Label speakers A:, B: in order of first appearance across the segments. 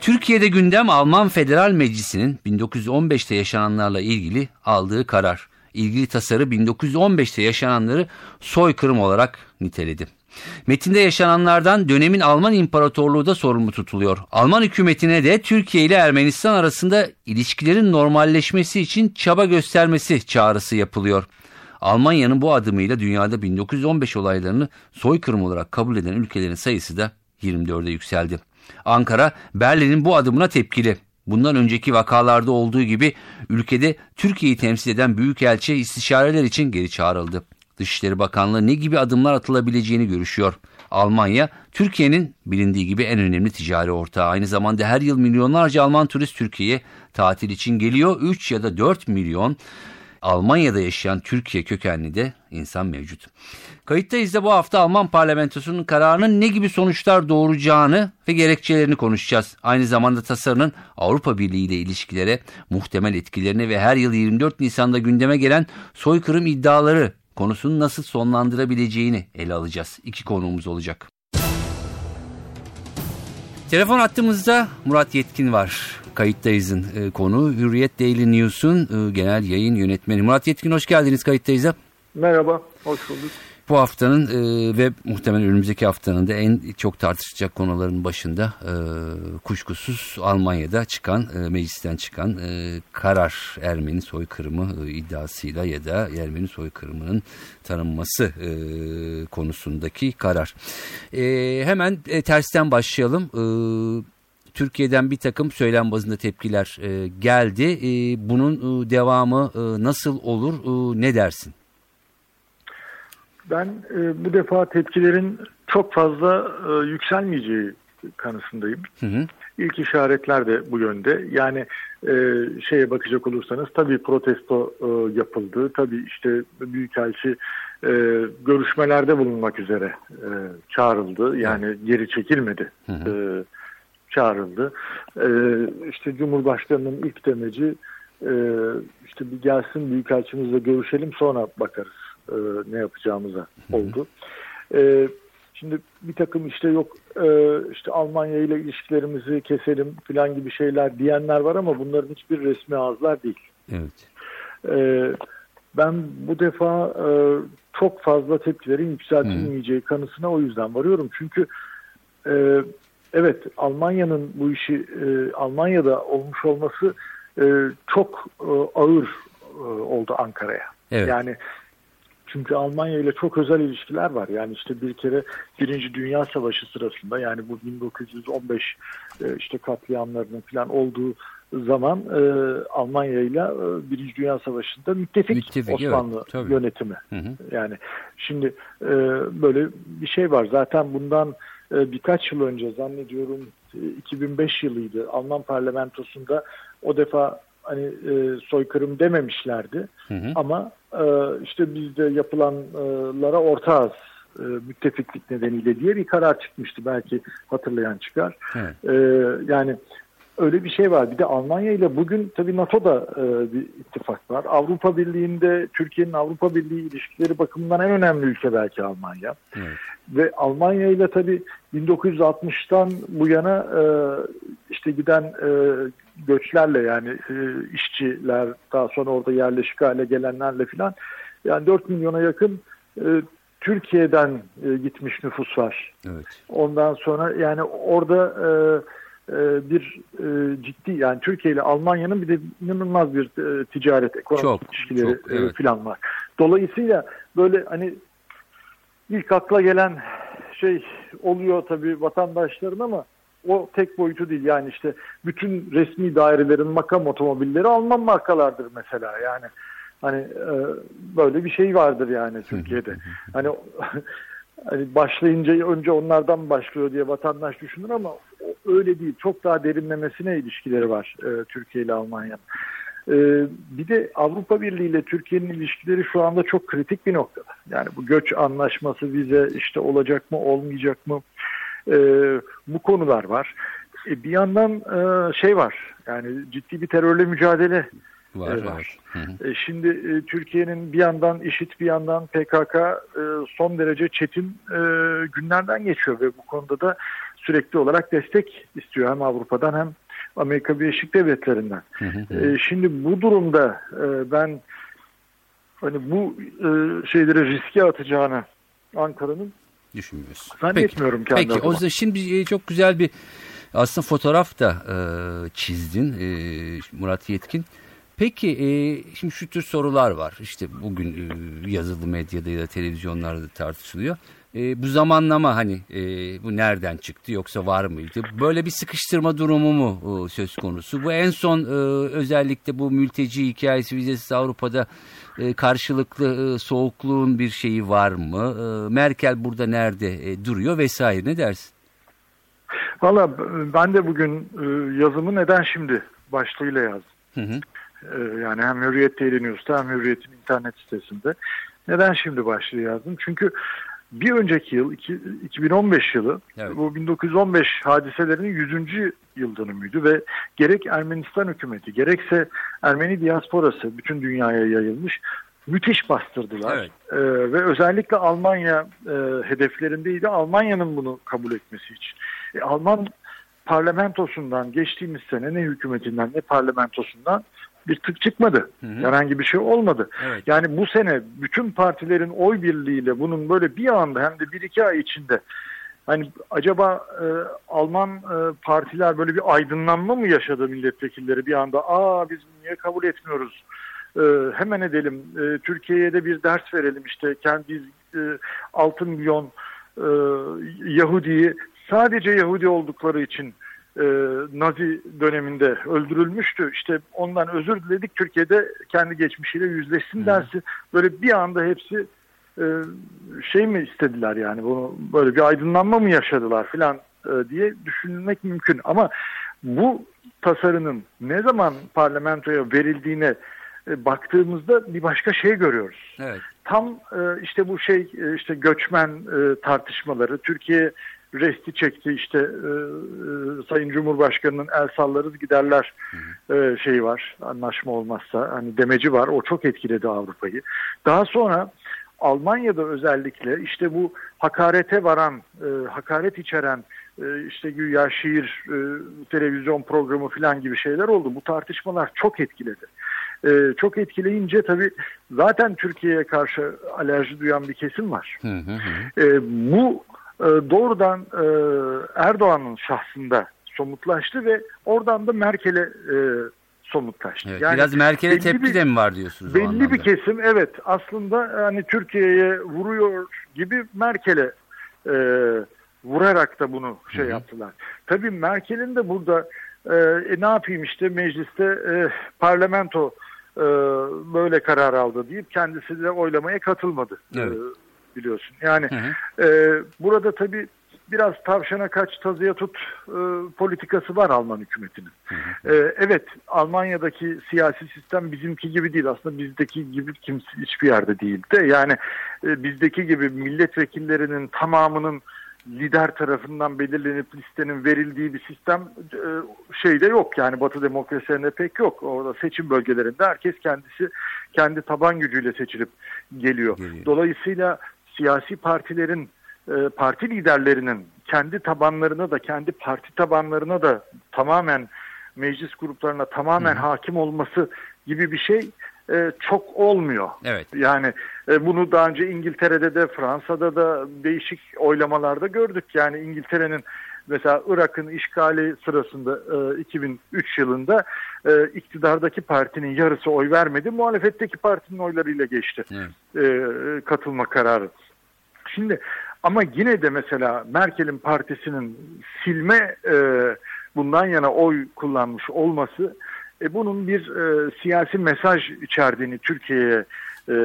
A: Türkiye'de gündem Alman Federal Meclisi'nin 1915'te yaşananlarla ilgili aldığı karar. İlgili tasarı 1915'te yaşananları soykırım olarak niteledi. Metinde yaşananlardan dönemin Alman İmparatorluğu da sorumlu tutuluyor. Alman hükümetine de Türkiye ile Ermenistan arasında ilişkilerin normalleşmesi için çaba göstermesi çağrısı yapılıyor. Almanya'nın bu adımıyla dünyada 1915 olaylarını soykırım olarak kabul eden ülkelerin sayısı da 24'e yükseldi. Ankara, Berlin'in bu adımına tepkili. Bundan önceki vakalarda olduğu gibi ülkede Türkiye'yi temsil eden Büyükelçi istişareler için geri çağrıldı. Dışişleri Bakanlığı ne gibi adımlar atılabileceğini görüşüyor. Almanya, Türkiye'nin bilindiği gibi en önemli ticari ortağı. Aynı zamanda her yıl milyonlarca Alman turist Türkiye'ye tatil için geliyor. 3 ya da 4 milyon Almanya'da yaşayan Türkiye kökenli de insan mevcut. Kayıttayız da bu hafta Alman parlamentosunun kararının ne gibi sonuçlar doğuracağını ve gerekçelerini konuşacağız. Aynı zamanda tasarının Avrupa Birliği ile ilişkilere muhtemel etkilerini ve her yıl 24 Nisan'da gündeme gelen soykırım iddiaları konusunu nasıl sonlandırabileceğini ele alacağız. İki konuğumuz olacak. Telefon attığımızda Murat Yetkin var. Kayıttayız'ın e, konu Hürriyet Daily News'un e, genel yayın yönetmeni. Murat Yetkin hoş geldiniz Kayıttayız'a.
B: Merhaba, hoş bulduk.
A: Bu haftanın e, ve muhtemelen önümüzdeki haftanın da en çok tartışacak konuların başında e, kuşkusuz Almanya'da çıkan, e, meclisten çıkan e, karar Ermeni soykırımı e, iddiasıyla ya da Ermeni soykırımının tanınması e, konusundaki karar. E, hemen e, tersten başlayalım. E, Türkiye'den bir takım söylem bazında tepkiler e, geldi. E, bunun e, devamı e, nasıl olur e, ne dersin?
B: Ben e, bu defa tepkilerin çok fazla e, yükselmeyeceği kanısındayım. Hı hı. İlk işaretler de bu yönde. Yani e, şeye bakacak olursanız tabii protesto e, yapıldı. Tabii işte Büyükelçi e, görüşmelerde bulunmak üzere e, çağrıldı. Yani geri çekilmedi. Hı hı. E, çağrıldı. E, işte Cumhurbaşkanı'nın ilk demeci e, işte bir gelsin Büyükelçimizle görüşelim sonra bakarız e, ne yapacağımıza oldu. E, şimdi bir takım işte yok e, işte Almanya ile ilişkilerimizi keselim falan gibi şeyler diyenler var ama bunların hiçbir resmi ağızlar değil. Evet. E, ben bu defa e, çok fazla tepkilerin yükseltilmeyeceği kanısına o yüzden varıyorum. Çünkü e, evet Almanya'nın bu işi e, Almanya'da olmuş olması e, çok e, ağır e, oldu Ankara'ya. Evet. Yani çünkü Almanya ile çok özel ilişkiler var. Yani işte bir kere Birinci Dünya Savaşı sırasında yani bu 1915 e, işte katliamlarının falan olduğu zaman e, Almanya ile e, Birinci Dünya Savaşı'nda müttefik, müttefik Osmanlı evet, yönetimi. Hı hı. Yani şimdi e, böyle bir şey var. Zaten bundan e, birkaç yıl önce zannediyorum 2005 yılıydı Alman parlamentosunda o defa hani e, soykırım dememişlerdi hı hı. ama e, işte bizde yapılanlara ortağız e, müttefiklik nedeniyle diye bir karar çıkmıştı belki hatırlayan çıkar. Evet. E, yani öyle bir şey var. Bir de Almanya ile bugün tabii NATO'da e, bir ittifak var. Avrupa Birliği'nde Türkiye'nin Avrupa Birliği ilişkileri bakımından en önemli ülke belki Almanya. Evet. Ve Almanya ile tabii 1960'tan bu yana e, işte giden e, göçlerle yani e, işçiler daha sonra orada yerleşik hale gelenlerle filan yani 4 milyona yakın e, Türkiye'den e, gitmiş nüfus var. Evet. Ondan sonra yani orada e, bir e, ciddi yani Türkiye ile Almanya'nın bir de inanılmaz bir e, ticaret ekonomik çok, ilişkileri çok, evet. falan var. Dolayısıyla böyle hani ilk akla gelen şey oluyor tabii vatandaşların ama o tek boyutu değil. Yani işte bütün resmi dairelerin makam otomobilleri Alman markalardır mesela. Yani hani böyle bir şey vardır yani Türkiye'de. Hani hani başlayınca önce onlardan başlıyor diye vatandaş düşünür ama öyle değil. Çok daha derinlemesine ilişkileri var e, Türkiye ile Almanya. Ee, bir de Avrupa Birliği ile Türkiye'nin ilişkileri şu anda çok kritik bir noktada. Yani bu göç anlaşması vize işte olacak mı olmayacak mı ee, bu konular var. E, bir yandan e, şey var yani ciddi bir terörle mücadele
A: var. E, var.
B: E, şimdi e, Türkiye'nin bir yandan IŞİD bir yandan PKK e, son derece çetin e, günlerden geçiyor ve bu konuda da sürekli olarak destek istiyor hem Avrupa'dan hem Amerika Birleşik Devletleri'nden. Hı hı. E, şimdi bu durumda e, ben hani bu e, şeyleri riske atacağını Ankara'nın
A: düşünmüyorsun.
B: Zannetmiyorum
A: peki, kendi Peki o zaman şimdi e, çok güzel bir aslında fotoğraf da e, çizdin e, Murat Yetkin. Peki e, şimdi şu tür sorular var. İşte bugün e, yazılı medyada ya da televizyonlarda tartışılıyor. E, bu zamanlama hani e, bu nereden çıktı yoksa var mıydı? Böyle bir sıkıştırma durumu mu e, söz konusu? Bu en son e, özellikle bu mülteci hikayesi vizesiz Avrupa'da e, karşılıklı e, soğukluğun bir şeyi var mı? E, Merkel burada nerede e, duruyor vesaire ne dersin?
B: Valla ben de bugün e, yazımı neden şimdi başlığıyla yazdım. Hı hı. E, yani hem Hürriyet Daily News'ta hem Hürriyet'in internet sitesinde. Neden şimdi başlığı yazdım? Çünkü bir önceki yıl 2015 yılı evet. bu 1915 hadiselerinin 100. yıl dönümüydü ve gerek Ermenistan hükümeti gerekse Ermeni diasporası bütün dünyaya yayılmış müthiş bastırdılar. Evet. Ee, ve özellikle Almanya e, hedeflerindeydi. Almanya'nın bunu kabul etmesi için. E, Alman parlamentosundan geçtiğimiz sene ne hükümetinden ne parlamentosundan bir tık çıkmadı. Hı hı. Herhangi bir şey olmadı. Evet. Yani bu sene bütün partilerin oy birliğiyle bunun böyle bir anda hem de bir iki ay içinde hani acaba e, Alman e, partiler böyle bir aydınlanma mı yaşadı milletvekilleri bir anda aa biz niye kabul etmiyoruz e, hemen edelim e, Türkiye'ye de bir ders verelim işte kendi e, 6 milyon e, Yahudi'yi sadece Yahudi oldukları için e, Nazi döneminde öldürülmüştü. İşte ondan özür diledik. Türkiye'de kendi geçmişiyle yüzleşsin dersi. Böyle bir anda hepsi e, şey mi istediler yani bunu böyle bir aydınlanma mı yaşadılar filan e, diye düşünmek mümkün. Ama bu tasarının ne zaman parlamentoya verildiğine e, baktığımızda bir başka şey görüyoruz. Evet. Tam e, işte bu şey e, işte göçmen e, tartışmaları Türkiye resti çekti işte e, e, Sayın Cumhurbaşkanı'nın el sallarız giderler e, şeyi var anlaşma olmazsa hani demeci var o çok etkiledi Avrupa'yı. Daha sonra Almanya'da özellikle işte bu hakarete varan, e, hakaret içeren e, işte güya şiir, e, televizyon programı falan gibi şeyler oldu. Bu tartışmalar çok etkiledi. E, çok etkileyince tabii zaten Türkiye'ye karşı alerji duyan bir kesim var. Hı hı hı. E, bu e, doğrudan e, Erdoğan'ın şahsında somutlaştı ve oradan da Merkel'e e, somutlaştı.
A: Evet, yani biraz Merkel'e tepki bir, de mi var diyorsunuz?
B: Belli bir kesim evet aslında hani Türkiye'ye vuruyor gibi Merkel'e e, vurarak da bunu şey Hı-hı. yaptılar. Tabii Merkel'in de burada e, e, ne yapayım işte mecliste e, parlamento e, böyle karar aldı deyip kendisi de oylamaya katılmadı. Evet. E, biliyorsun. Yani hı hı. E, burada tabii biraz tavşana kaç tazıya tut e, politikası var Alman hükümetinin. E, evet Almanya'daki siyasi sistem bizimki gibi değil aslında bizdeki gibi kimse hiçbir yerde değil de yani e, bizdeki gibi milletvekillerinin tamamının lider tarafından belirlenip listenin verildiği bir sistem e, şeyde yok yani Batı demokrasilerinde pek yok. Orada seçim bölgelerinde herkes kendisi kendi taban gücüyle seçilip geliyor. Dolayısıyla siyasi partilerin e, parti liderlerinin kendi tabanlarına da kendi parti tabanlarına da tamamen meclis gruplarına tamamen Hı. hakim olması gibi bir şey e, çok olmuyor. Evet. Yani e, bunu daha önce İngiltere'de de Fransa'da da değişik oylamalarda gördük. Yani İngiltere'nin mesela Irak'ın işgali sırasında e, 2003 yılında e, iktidardaki partinin yarısı oy vermedi. Muhalefetteki partinin oylarıyla geçti evet. e, katılma kararı. Şimdi ama yine de mesela Merkel'in partisinin silme e, bundan yana oy kullanmış olması e, bunun bir e, siyasi mesaj içerdiğini Türkiye'ye e,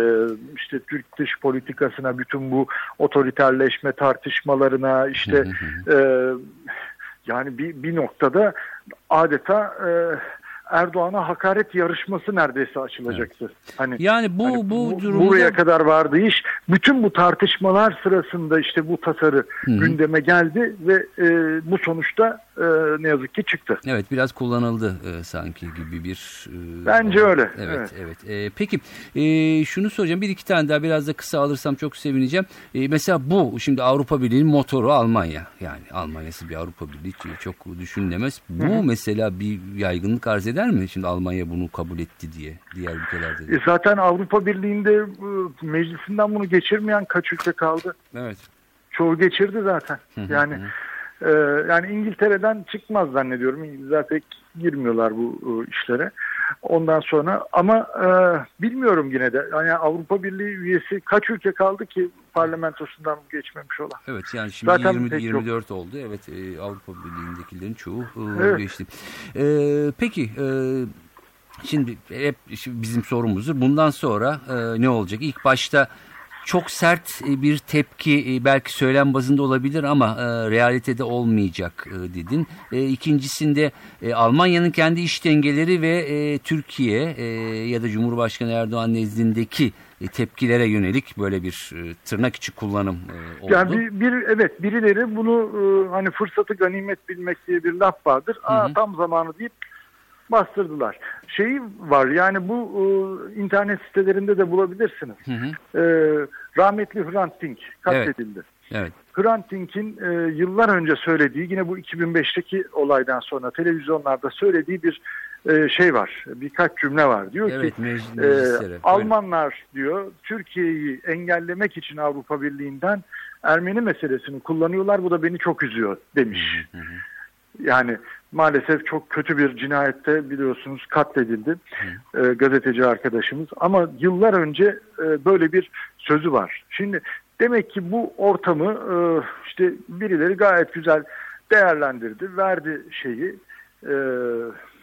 B: işte Türk dış politikasına bütün bu otoriterleşme tartışmalarına işte e, yani bir, bir noktada adeta e, Erdoğan'a hakaret yarışması neredeyse açılacaktı.
A: Evet. Hani yani bu hani bu,
B: bu durumda buraya kadar vardı iş. Bütün bu tartışmalar sırasında işte bu tasarı Hı-hı. gündeme geldi ve e, bu sonuçta e, ne yazık ki çıktı.
A: Evet biraz kullanıldı e, sanki gibi bir
B: e, Bence öyle.
A: Evet evet. evet. E, peki e, şunu soracağım bir iki tane daha biraz da kısa alırsam çok sevineceğim. E, mesela bu şimdi Avrupa Birliği'nin motoru Almanya. Yani Almanya'sı bir Avrupa Birliği çok düşünülemez. Bu Hı-hı. mesela bir yaygınlık arz eder mi? Şimdi Almanya bunu kabul etti diye diğer ülkelerde. De.
B: E zaten Avrupa Birliği'nde e, meclisinden bunu geçirmeyen kaç ülke kaldı?
A: Evet.
B: Çoğu geçirdi zaten. Hı-hı. Yani e, yani İngiltere'den çıkmaz zannediyorum. İngilizler pek girmiyorlar bu e, işlere. Ondan sonra ama e, bilmiyorum yine de yani Avrupa Birliği üyesi kaç ülke kaldı ki parlamentosundan geçmemiş olan.
A: Evet yani şimdi Zaten 20, 24 yok. oldu. Evet e, Avrupa Birliği'ndekilerin çoğu e, evet. geçti. E, peki e, şimdi hep bizim sorumuzdur. Bundan sonra e, ne olacak? İlk başta çok sert e, bir tepki e, belki söylem bazında olabilir ama e, realitede olmayacak dedin. İkincisinde Almanya'nın kendi iş dengeleri ve Türkiye ya da Cumhurbaşkanı Erdoğan nezdindeki tepkilere yönelik böyle bir tırnak içi kullanım oldu.
B: Yani bir, bir evet birileri bunu hani fırsatı ganimet bilmek diye bir laf vardır. Aa, hı hı. tam zamanı deyip bastırdılar. Şeyi var yani bu e, internet sitelerinde de bulabilirsiniz. Hı hı. E, rahmetli Hrant Dink katledildi.
A: Evet. evet.
B: Hrant Dink'in e, yıllar önce söylediği yine bu 2005'teki olaydan sonra televizyonlarda söylediği bir e, şey var. Birkaç cümle var. Diyor evet, ki e, Almanlar diyor Türkiye'yi engellemek için Avrupa Birliği'nden Ermeni meselesini kullanıyorlar. Bu da beni çok üzüyor demiş. Hı hı. Yani maalesef çok kötü bir cinayette biliyorsunuz katledildi e, gazeteci arkadaşımız. Ama yıllar önce e, böyle bir sözü var. Şimdi demek ki bu ortamı e, işte birileri gayet güzel değerlendirdi, verdi şeyi e,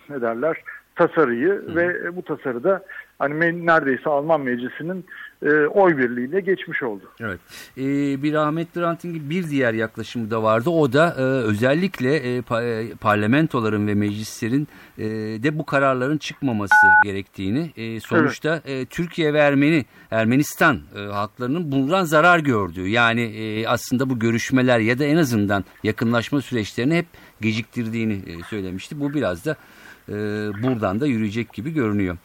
B: ne derler tasarıyı Hı. ve bu tasarıda hani neredeyse Alman Meclisi'nin e, oy birliğiyle geçmiş oldu.
A: Evet. E, bir Ahmet Hrant'in bir diğer yaklaşımı da vardı. O da e, özellikle e, pa, e, parlamentoların ve meclislerin e, de bu kararların çıkmaması gerektiğini e, sonuçta evet. e, Türkiye ve Ermeni Ermenistan e, halklarının bundan zarar gördüğü yani e, aslında bu görüşmeler ya da en azından yakınlaşma süreçlerini hep geciktirdiğini e, söylemişti. Bu biraz da e, buradan da yürüyecek gibi görünüyor.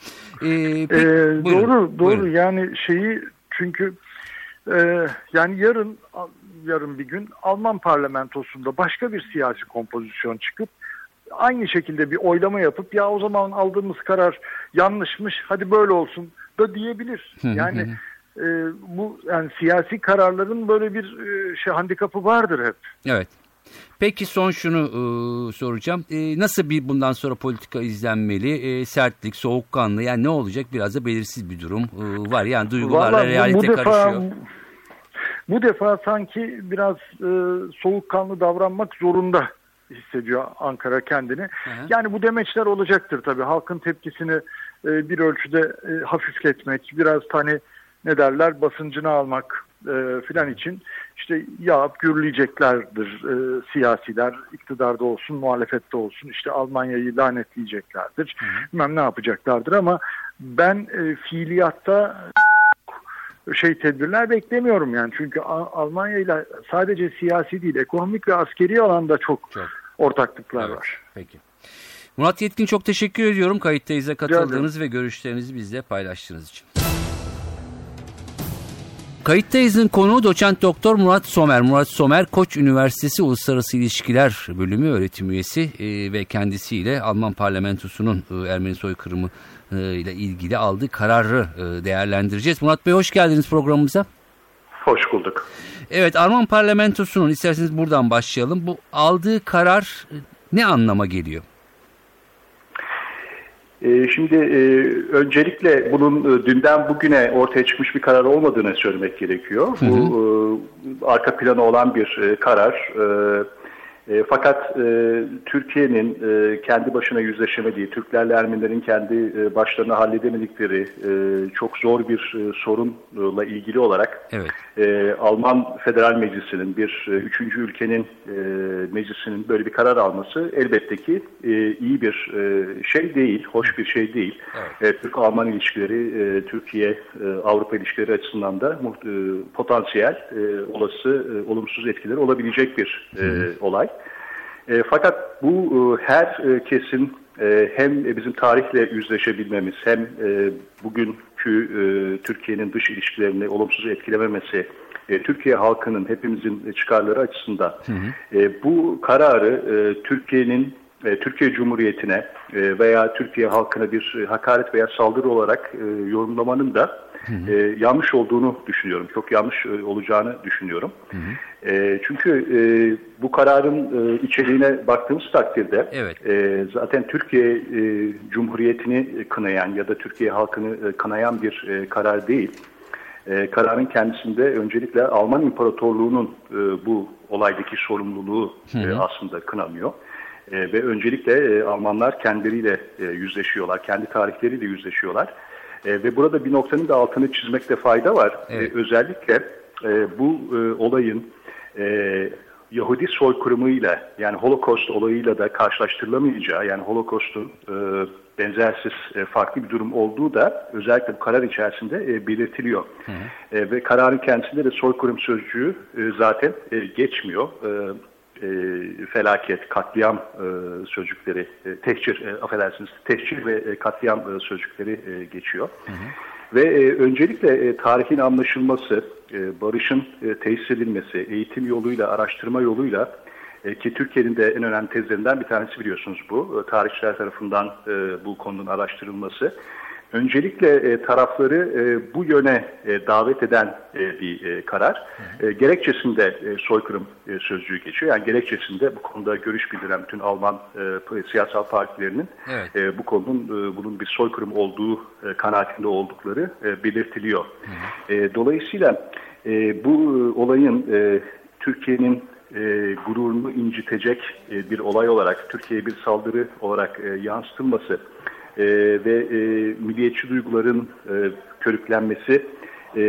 B: E, peki, e, buyurun, doğru, doğru. Buyurun. Yani şeyi çünkü e, yani yarın yarın bir gün Alman parlamentosunda başka bir siyasi kompozisyon çıkıp aynı şekilde bir oylama yapıp ya o zaman aldığımız karar yanlışmış hadi böyle olsun da diyebilir. Yani e, bu yani siyasi kararların böyle bir e, şey handikapı vardır hep.
A: Evet. Peki son şunu e, soracağım. E, nasıl bir bundan sonra politika izlenmeli? E, sertlik, soğukkanlı yani ne olacak? Biraz da belirsiz bir durum e, var. Yani duygularla Vallahi realite bu defa, karışıyor.
B: Bu defa sanki biraz e, soğukkanlı davranmak zorunda hissediyor Ankara kendini. Hı hı. Yani bu demeçler olacaktır tabii. Halkın tepkisini e, bir ölçüde e, hafifletmek, biraz hani ne derler basıncını almak e, filan için işte yağıp gürleyeceklerdir e, siyasiler iktidarda olsun muhalefette olsun işte Almanya'yı lanetleyeceklerdir hı hı. bilmem ne yapacaklardır ama ben e, fiiliyatta şey tedbirler beklemiyorum yani çünkü Almanya ile sadece siyasi değil ekonomik ve askeri alanda çok, çok. ortaklıklar evet, var.
A: Peki. Murat Yetkin çok teşekkür ediyorum kayıttayıza katıldığınız ve görüşlerinizi bizle paylaştığınız için. Kayıttayız'ın konuğu doçent doktor Murat Somer. Murat Somer Koç Üniversitesi Uluslararası İlişkiler Bölümü öğretim üyesi e, ve kendisiyle Alman parlamentosunun e, Ermeni soykırımı e, ile ilgili aldığı kararı e, değerlendireceğiz. Murat Bey hoş geldiniz programımıza.
C: Hoş bulduk.
A: Evet Alman parlamentosunun isterseniz buradan başlayalım. Bu aldığı karar ne anlama geliyor?
C: Ee, şimdi e, öncelikle bunun e, dünden bugüne ortaya çıkmış bir karar olmadığını söylemek gerekiyor. Hı hı. Bu e, arka planı olan bir karar. E, fakat e, Türkiye'nin e, kendi başına yüzleşemediği, Türklerle Ermenilerin kendi e, başlarına halledemedikleri e, çok zor bir e, sorunla ilgili olarak evet. e, Alman Federal Meclisi'nin bir e, üçüncü ülkenin e, meclisinin böyle bir karar alması elbette ki e, iyi bir e, şey değil, hoş bir şey değil. Evet. E, Türk-Alman ilişkileri, e, Türkiye-Avrupa e, ilişkileri açısından da e, potansiyel e, olası e, olumsuz etkileri olabilecek bir e, olay. E, fakat bu e, her e, kesin e, hem bizim tarihle yüzleşebilmemiz hem e, bugünkü e, Türkiye'nin dış ilişkilerini olumsuz etkilememesi, e, Türkiye halkının hepimizin çıkarları açısından hı hı. E, bu kararı e, Türkiye'nin e, Türkiye Cumhuriyeti'ne e, veya Türkiye halkına bir e, hakaret veya saldırı olarak e, yorumlamanın da hı hı. E, yanlış olduğunu düşünüyorum. Çok yanlış e, olacağını düşünüyorum. Hı hı. E, çünkü e, bu kararın e, içeriğine baktığımız takdirde evet. e, zaten Türkiye e, Cumhuriyeti'ni kınayan ya da Türkiye halkını e, kınayan bir e, karar değil. E, kararın kendisinde öncelikle Alman İmparatorluğu'nun e, bu olaydaki sorumluluğu hı hı. E, aslında kınamıyor. E, ve öncelikle e, Almanlar kendileriyle e, yüzleşiyorlar, kendi tarihleriyle yüzleşiyorlar. E, ve burada bir noktanın da altını çizmekte fayda var. E, evet. E, özellikle e, bu e, olayın e, Yahudi soykırımıyla yani Holocaust olayıyla da karşılaştırılamayacağı yani Holocaust'un e, benzersiz e, farklı bir durum olduğu da özellikle bu karar içerisinde e, belirtiliyor. Hı hı. E, ve kararın kendisinde de soykırım sözcüğü e, zaten e, geçmiyor. E, e, felaket, katliam e, sözcükleri, e, tehcir, e, affedersiniz, tehcir ve e, katliam e, sözcükleri e, geçiyor. Hı hı. Ve e, öncelikle e, tarihin anlaşılması, e, barışın e, tesis edilmesi, eğitim yoluyla, araştırma yoluyla e, ki Türkiye'nin de en önemli tezlerinden bir tanesi biliyorsunuz bu. E, tarihçiler tarafından e, bu konunun araştırılması öncelikle e, tarafları e, bu yöne e, davet eden e, bir e, karar. E, gerekçesinde e, soykırım e, sözcüğü geçiyor. Yani gerekçesinde bu konuda görüş bildiren bütün Alman e, siyasal partilerinin evet. e, bu konunun e, bunun bir soykırım olduğu e, kanaatinde oldukları e, belirtiliyor. E, dolayısıyla e, bu e, olayın e, Türkiye'nin e, gururunu incitecek e, bir olay olarak, Türkiye'ye bir saldırı olarak e, yansıtılması e, ve e, milliyetçi duyguların e, körüklenmesi e,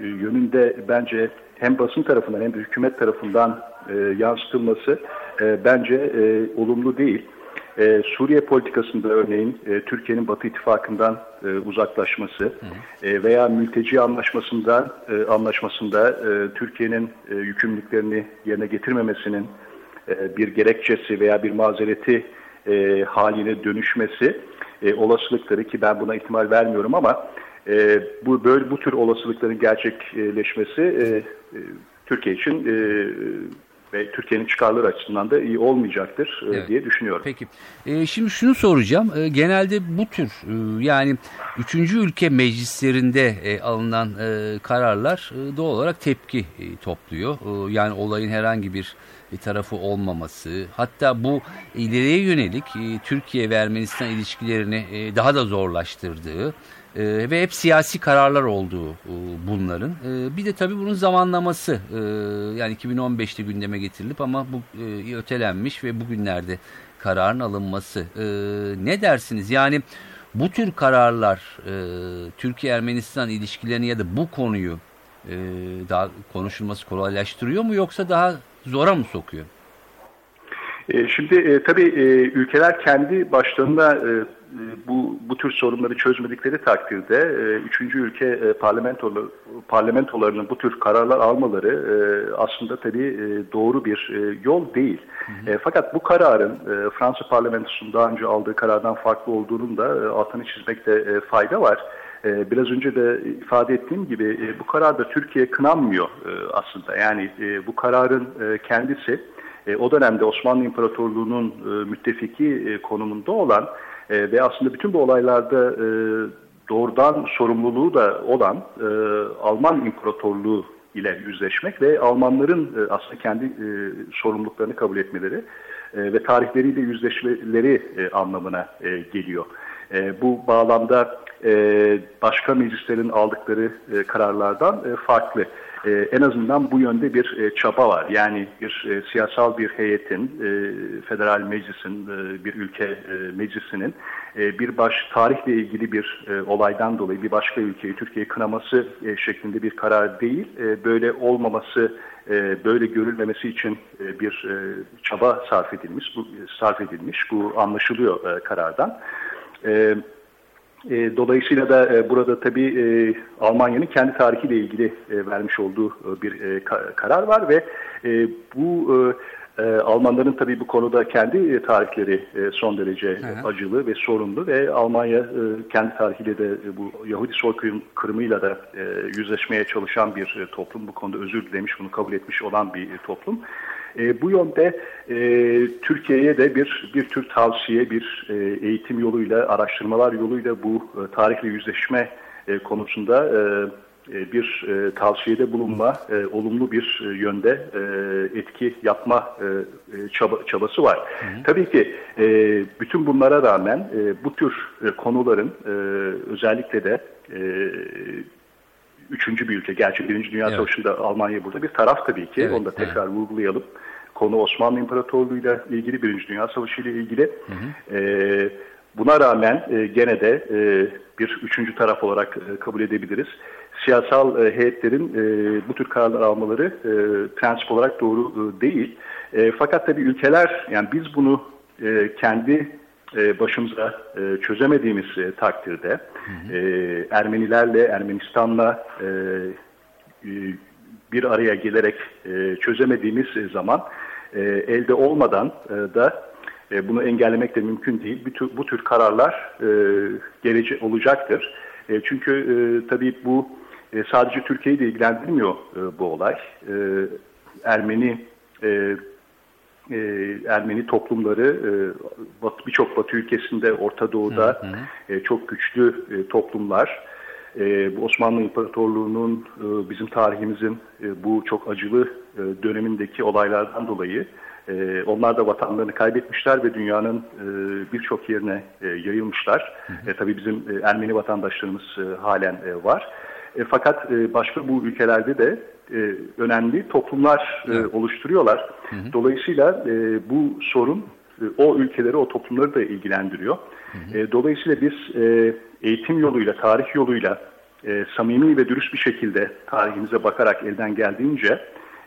C: yönünde bence hem basın tarafından hem de hükümet tarafından e, yansıtılması e, bence e, olumlu değil. E, Suriye politikasında örneğin e, Türkiye'nin Batı ittifakından e, uzaklaşması hı e, veya mülteci anlaşmasından e, anlaşmasında e, Türkiye'nin e, yükümlülüklerini yerine getirmemesinin e, bir gerekçesi veya bir mazereti e, haline dönüşmesi e, olasılıkları ki ben buna ihtimal vermiyorum ama e, bu böyle bu tür olasılıkların gerçekleşmesi e, e, Türkiye için e, ve Türkiye'nin çıkarları açısından da iyi olmayacaktır e, evet. diye düşünüyorum.
A: Peki. E, şimdi şunu soracağım. E, genelde bu tür e, yani üçüncü ülke meclislerinde e, alınan e, kararlar e, doğal olarak tepki e, topluyor. E, yani olayın herhangi bir bir tarafı olmaması hatta bu ileriye yönelik e, Türkiye ve Ermenistan ilişkilerini e, daha da zorlaştırdığı e, ve hep siyasi kararlar olduğu bunların. bir de tabii bunun zamanlaması yani 2015'te gündeme getirilip ama bu ötelenmiş ve bugünlerde kararın alınması. ne dersiniz? Yani bu tür kararlar Türkiye-Ermenistan ilişkilerini ya da bu konuyu daha konuşulması kolaylaştırıyor mu yoksa daha zora mı sokuyor?
C: E, şimdi e, tabii e, ülkeler kendi başlarında e, e, bu bu tür sorunları çözmedikleri takdirde e, üçüncü ülke e, parlamentolar, parlamentolarının bu tür kararlar almaları e, aslında tabii e, doğru bir e, yol değil. Hı hı. E, fakat bu kararın e, Fransa parlamentosunun daha önce aldığı karardan farklı olduğunun da e, altını çizmekte e, fayda var. E, biraz önce de ifade ettiğim gibi e, bu kararda Türkiye kınanmıyor e, aslında. Yani bu kararın kendisi o dönemde Osmanlı İmparatorluğu'nun müttefiki konumunda olan ve aslında bütün bu olaylarda doğrudan sorumluluğu da olan Alman İmparatorluğu ile yüzleşmek ve Almanların aslında kendi sorumluluklarını kabul etmeleri ve tarihleriyle yüzleşmeleri anlamına geliyor. bu bağlamda e, başka meclislerin aldıkları e, kararlardan e, farklı. E, en azından bu yönde bir e, çaba var. Yani bir e, siyasal bir heyetin, e, federal meclisin, e, bir ülke e, meclisinin e, bir baş tarihle ilgili bir e, olaydan dolayı bir başka ülkeyi Türkiye'yi kınaması e, şeklinde bir karar değil, e, böyle olmaması, e, böyle görülmemesi için e, bir e, çaba sarf edilmiş, bu sarf edilmiş, bu anlaşılıyor karardan. E, e, dolayısıyla da e, burada tabii e, Almanya'nın kendi tarihiyle ilgili e, vermiş olduğu e, bir e, ka karar var ve e, bu e, e, Almanların tabii bu konuda kendi e, tarihleri e, son derece Hı. acılı ve sorunlu ve Almanya e, kendi tarihiyle de e, bu Yahudi soykırımıyla da e, yüzleşmeye çalışan bir e, toplum. Bu konuda özür dilemiş, bunu kabul etmiş olan bir e, toplum. E, bu yönde e, Türkiye'ye de bir bir tür tavsiye, bir e, eğitim yoluyla, araştırmalar yoluyla bu e, tarihle yüzleşme e, konusunda e, e bir e, tavsiyede bulunma, e, olumlu bir e, yönde e, etki yapma e, e çaba, çabası var. Hı hı. Tabii ki e, bütün bunlara rağmen e, bu tür e, konuların e, özellikle de e, üçüncü bir ülke. Gerçi Birinci Dünya evet. Savaşı'nda Almanya burada bir taraf tabii ki. Evet, Onu da tekrar evet. vurgulayalım. Konu Osmanlı İmparatorluğu ile ilgili, Birinci Dünya Savaşı ile ilgili. Hı hı. E, buna rağmen e, gene de e, bir üçüncü taraf olarak e, kabul edebiliriz. Siyasal e, heyetlerin e, bu tür kararlar almaları e, prensip olarak doğru e, değil. E, fakat tabii ülkeler, yani biz bunu e, kendi başımıza e, çözemediğimiz e, takdirde hı hı. Ermenilerle, Ermenistan'la bir araya gelerek çözemediğimiz zaman elde olmadan da bunu engellemek de mümkün değil. Bu tür, bu tür kararlar gelece olacaktır. Çünkü tabii bu sadece Türkiye'yi de ilgilendirmiyor bu olay. Ermeni e, Ermeni toplumları e, birçok Batı ülkesinde Orta Doğu'da hı hı. E, çok güçlü e, toplumlar. E, bu Osmanlı İmparatorluğu'nun e, bizim tarihimizin e, bu çok acılı e, dönemindeki olaylardan dolayı e, onlar da vatanlarını kaybetmişler ve dünyanın e, birçok yerine e, yayılmışlar. Hı hı. E, tabii bizim e, Ermeni vatandaşlarımız e, halen e, var. E, fakat e, başka bu ülkelerde de e, önemli toplumlar e, oluşturuyorlar. Hı hı. Dolayısıyla e, bu sorun e, o ülkeleri, o toplumları da ilgilendiriyor. Hı hı. E, dolayısıyla biz e, eğitim yoluyla, tarih yoluyla e, samimi ve dürüst bir şekilde tarihimize bakarak elden geldiğince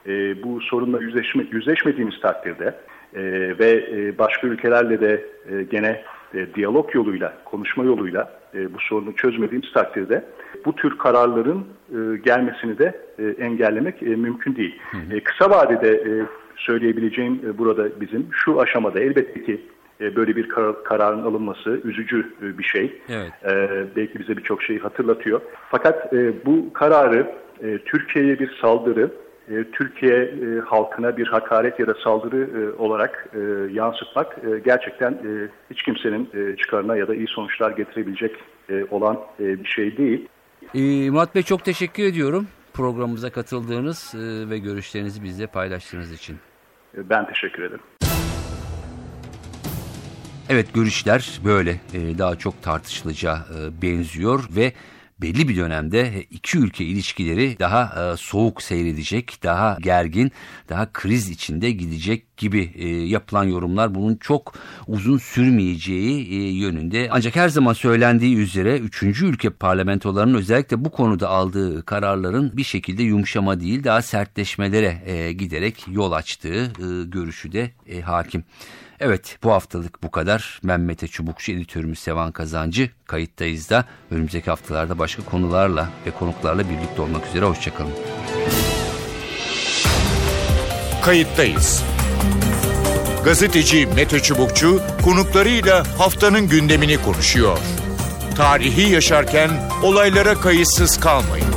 C: e, bu sorunla yüzleşme, yüzleşmediğimiz takdirde e, ve e, başka ülkelerle de e, gene e, diyalog yoluyla, konuşma yoluyla e, bu sorunu çözmediğimiz takdirde bu tür kararların e, gelmesini de e, engellemek e, mümkün değil. Hı hı. E, kısa vadede e, söyleyebileceğim e, burada bizim şu aşamada elbette ki e, böyle bir kar, kararın alınması üzücü e, bir şey. Evet. E, belki bize birçok şeyi hatırlatıyor. Fakat e, bu kararı e, Türkiye'ye bir saldırı, e, Türkiye e, halkına bir hakaret ya da saldırı e, olarak e, yansıtmak e, gerçekten e, hiç kimsenin e, çıkarına ya da iyi sonuçlar getirebilecek e, olan e, bir şey değil.
A: E, Murat Bey çok teşekkür ediyorum programımıza katıldığınız e, ve görüşlerinizi bizle paylaştığınız için.
C: E, ben teşekkür ederim.
A: Evet görüşler böyle e, daha çok tartışılacağı e, benziyor ve belli bir dönemde iki ülke ilişkileri daha e, soğuk seyredecek, daha gergin, daha kriz içinde gidecek gibi e, yapılan yorumlar bunun çok uzun sürmeyeceği e, yönünde. Ancak her zaman söylendiği üzere üçüncü ülke parlamentolarının özellikle bu konuda aldığı kararların bir şekilde yumuşama değil daha sertleşmelere giderek yol açtığı görüşü de hakim. Evet bu haftalık bu kadar. Ben Mete Çubukçu, editörümüz Sevan Kazancı. Kayıttayız da önümüzdeki haftalarda başka konularla ve konuklarla birlikte olmak üzere. Hoşçakalın.
D: Kayıttayız. Gazeteci Mete Çubukçu konuklarıyla haftanın gündemini konuşuyor. Tarihi yaşarken olaylara kayıtsız kalmayın.